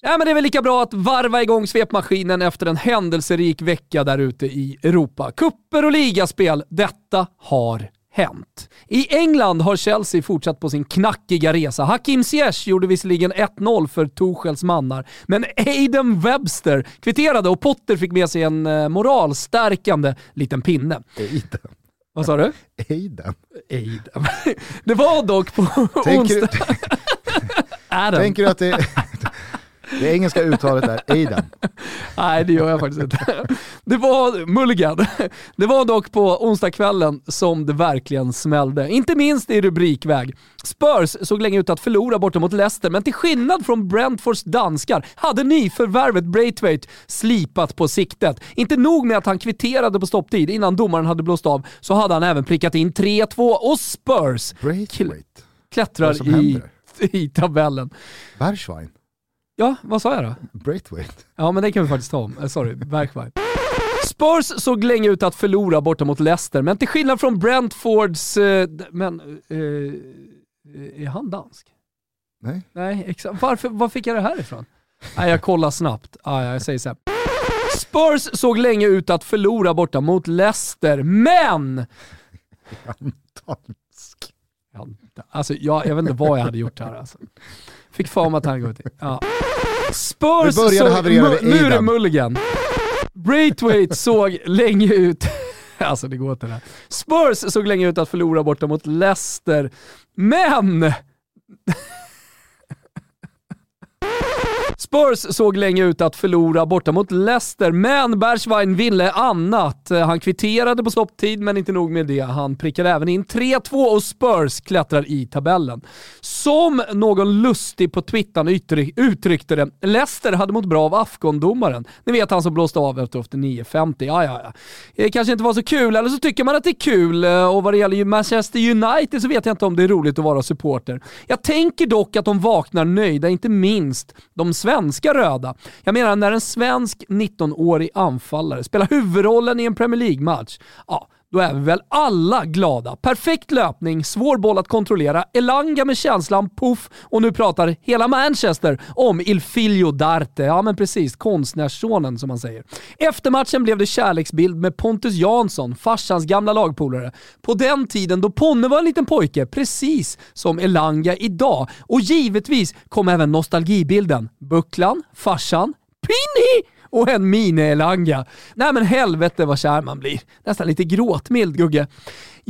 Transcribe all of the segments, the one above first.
Ja, men det är väl lika bra att varva igång svepmaskinen efter en händelserik vecka där ute i Europa. Kupper och ligaspel, detta har hänt. I England har Chelsea fortsatt på sin knackiga resa. Hakim Ziyech gjorde visserligen 1-0 för Tuchels mannar, men Aiden Webster kvitterade och Potter fick med sig en eh, moralstärkande liten pinne. Aiden. Vad sa du? Aiden. Aiden. Det var dock på Tänker, onsdag... Adam. tänker du att det, det engelska uttalet är Aiden? Nej, det gör jag faktiskt inte. Det var Mulligan. Det var dock på onsdagskvällen som det verkligen smällde. Inte minst i rubrikväg. Spurs såg länge ut att förlora borta mot Leicester, men till skillnad från Brentfords danskar hade nyförvärvet Braithwaite slipat på siktet. Inte nog med att han kvitterade på stopptid innan domaren hade blåst av, så hade han även prickat in 3-2 och Spurs Braithwaite? klättrar i, händer? i tabellen. Bergschwein? Ja, vad sa jag då? Braithwaite? Ja, men det kan vi faktiskt ta om. Eh, sorry, Bergwijn. Spurs såg länge ut att förlora borta mot Leicester, men till skillnad från Brentfords... Eh, men... Eh, är han dansk? Nej. Nej, exakt. Varför, var fick jag det här ifrån? Nej, jag kollar snabbt. Ah, ja, jag säger så här. Spurs såg länge ut att förlora borta mot Leicester, men... Dansk. Ja, Alltså, jag, jag vet inte vad jag hade gjort här alltså. Fick för mig att han gått in. Ja. Spurs Aidan. Mulligan. Braithwaite såg länge ut... Alltså det går inte det. Spurs såg länge ut att förlora borta mot Leicester, men... Spurs såg länge ut att förlora borta mot Leicester, men Bergwijn ville annat. Han kvitterade på stopptid, men inte nog med det. Han prickade även in 3-2 och Spurs klättrar i tabellen. Som någon lustig på Twitter uttryckte det, Leicester hade mått bra av Afghan-domaren. Ni vet han som blåste av efter 9.50. Ja, ja, ja. Det kanske inte var så kul, eller så tycker man att det är kul. Och vad det gäller Manchester United så vet jag inte om det är roligt att vara supporter. Jag tänker dock att de vaknar nöjda, inte minst de svenska röda. Jag menar när en svensk 19-årig anfallare spelar huvudrollen i en Premier League-match, ja, då är vi väl alla glada. Perfekt löpning, svår boll att kontrollera, Elanga med känslan, puff, och nu pratar hela Manchester om Il Figlio d'Arte. Ja men precis, konstnärssonen som man säger. Efter matchen blev det kärleksbild med Pontus Jansson, farsans gamla lagpolare. På den tiden då Ponne var en liten pojke, precis som Elanga idag. Och givetvis kom även nostalgibilden. Bucklan, farsan, Pinny! Och en mini-Elanga. Nej men helvete vad kär man blir. Nästan lite gråtmild Gugge.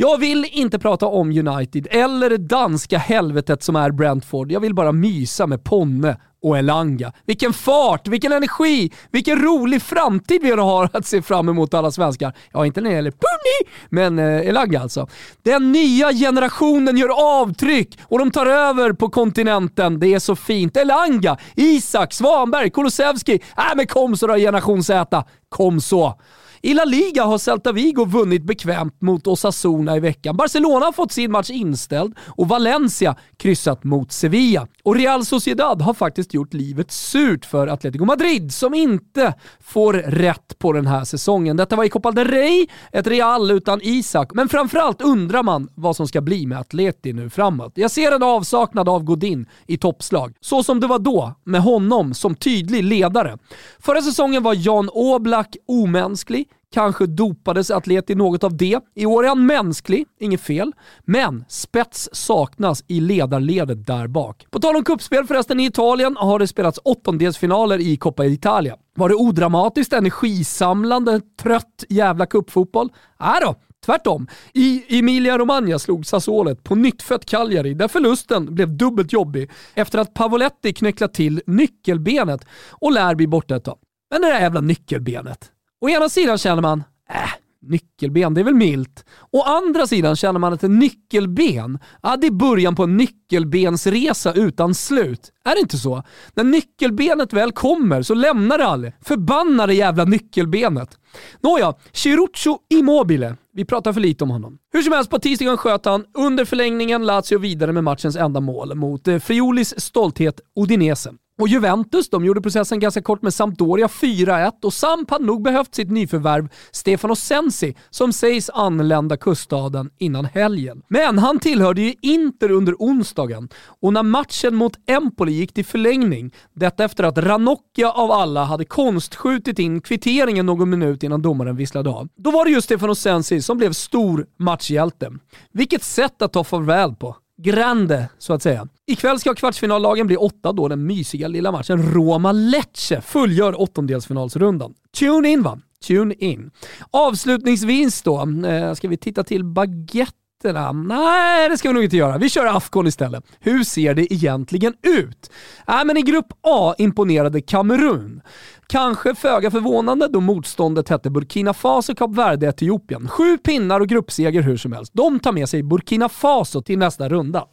Jag vill inte prata om United eller det danska helvetet som är Brentford. Jag vill bara mysa med Ponne och Elanga. Vilken fart, vilken energi, vilken rolig framtid vi har att se fram emot alla svenskar. Ja, inte när det gäller Punny, men eh, Elanga alltså. Den nya generationen gör avtryck och de tar över på kontinenten. Det är så fint. Elanga, Isak, Svanberg, Kulusevski. Äh men kom så då generation Z. Kom så. I La Liga har Celta Vigo vunnit bekvämt mot Osasuna i veckan. Barcelona har fått sin match inställd och Valencia kryssat mot Sevilla. Och Real Sociedad har faktiskt gjort livet surt för Atletico Madrid som inte får rätt på den här säsongen. Detta var i Copa del Rey, ett Real utan Isak, men framförallt undrar man vad som ska bli med Atleti nu framåt. Jag ser en avsaknad av Godin i toppslag, så som det var då, med honom som tydlig ledare. Förra säsongen var Jan Oblak omänsklig, Kanske dopades Atleti något av det. I år är han mänsklig, inget fel. Men spets saknas i ledarledet där bak. På tal om kuppspel förresten, i Italien har det spelats åttondelsfinaler i Coppa Italia. Var det odramatiskt, energisamlande, trött jävla kuppfotboll? Nej då, Tvärtom. I Emilia Romagna slog Sassuolet på nyttfött Cagliari där förlusten blev dubbelt jobbig efter att Pavoletti knäcklat till nyckelbenet och lär bli borta ett tag. Men det där jävla nyckelbenet. Å ena sidan känner man, äh, nyckelben, det är väl milt. Å andra sidan känner man att en nyckelben, ja, det är början på en nyckelbensresa utan slut. Är det inte så? När nyckelbenet väl kommer så lämnar det aldrig. Förbannade jävla nyckelbenet. Nåja, Chiruccio Immobile. Vi pratar för lite om honom. Hur som helst, på tisdagen sköt han under förlängningen Lazio vidare med matchens enda mål mot eh, Friolis stolthet Udinese. Och Juventus, de gjorde processen ganska kort med Sampdoria 4-1 och Samp hade nog behövt sitt nyförvärv Stefano Sensi som sägs anlända kuststaden innan helgen. Men han tillhörde ju Inter under onsdagen och när matchen mot Empoli gick till förlängning, detta efter att Ranocchia av alla hade konstskjutit in kvitteringen någon minut innan domaren visslade av, då var det just Stefano Sensi som blev stor matchhjälte. Vilket sätt att ta farväl på grande, så att säga. Ikväll ska kvartsfinallagen bli åtta då den mysiga lilla matchen Roma-Lecce fullgör åttondelsfinalsrundan. Tune in va? Tune in. Avslutningsvis då, eh, ska vi titta till baguetterna? Nej, det ska vi nog inte göra. Vi kör Afghan istället. Hur ser det egentligen ut? Äh, men I grupp A imponerade Kamerun. Kanske föga förvånande då motståndet hette Burkina Faso, Kap Verde, Etiopien. Sju pinnar och gruppseger hur som helst. De tar med sig Burkina Faso till nästa runda.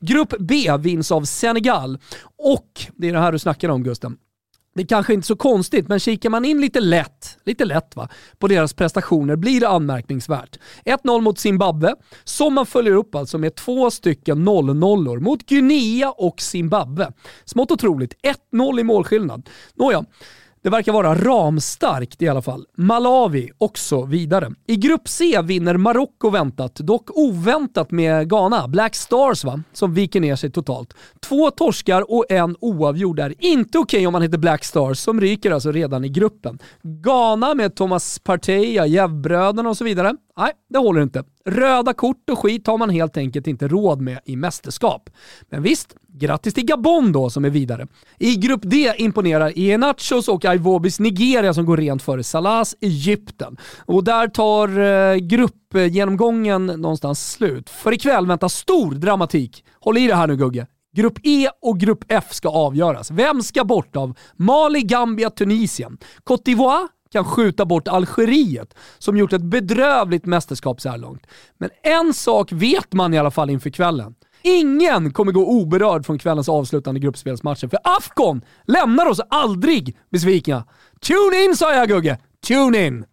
Grupp B vinns av Senegal och, det är det här du snackar om Gusten, det är kanske inte så konstigt, men kikar man in lite lätt, lite lätt va, på deras prestationer blir det anmärkningsvärt. 1-0 mot Zimbabwe, som man följer upp alltså med två stycken 0-0 mot Guinea och Zimbabwe. Smått otroligt, 1-0 i målskillnad. Nåja, det verkar vara ramstarkt i alla fall. Malawi också vidare. I grupp C vinner Marocko väntat, dock oväntat med Ghana. Black Stars va, som viker ner sig totalt. Två torskar och en oavgjord är inte okej okay om man heter Black Stars, som ryker alltså redan i gruppen. Ghana med Thomas Partey, Jävbröderna och så vidare. Nej, det håller inte. Röda kort och skit har man helt enkelt inte råd med i mästerskap. Men visst, grattis till Gabon då som är vidare. I grupp D imponerar Ienachos och Ivobis Nigeria som går rent före Salahs Egypten. Och där tar eh, gruppgenomgången någonstans slut. För ikväll väntar stor dramatik. Håll i det här nu Gugge. Grupp E och Grupp F ska avgöras. Vem ska bort av Mali, Gambia, Tunisien? Cote d'Ivoire kan skjuta bort Algeriet som gjort ett bedrövligt mästerskap så här långt. Men en sak vet man i alla fall inför kvällen. Ingen kommer gå oberörd från kvällens avslutande gruppspelsmatcher, för Afghan lämnar oss aldrig besvikna. Tune in sa jag Gugge! Tune in!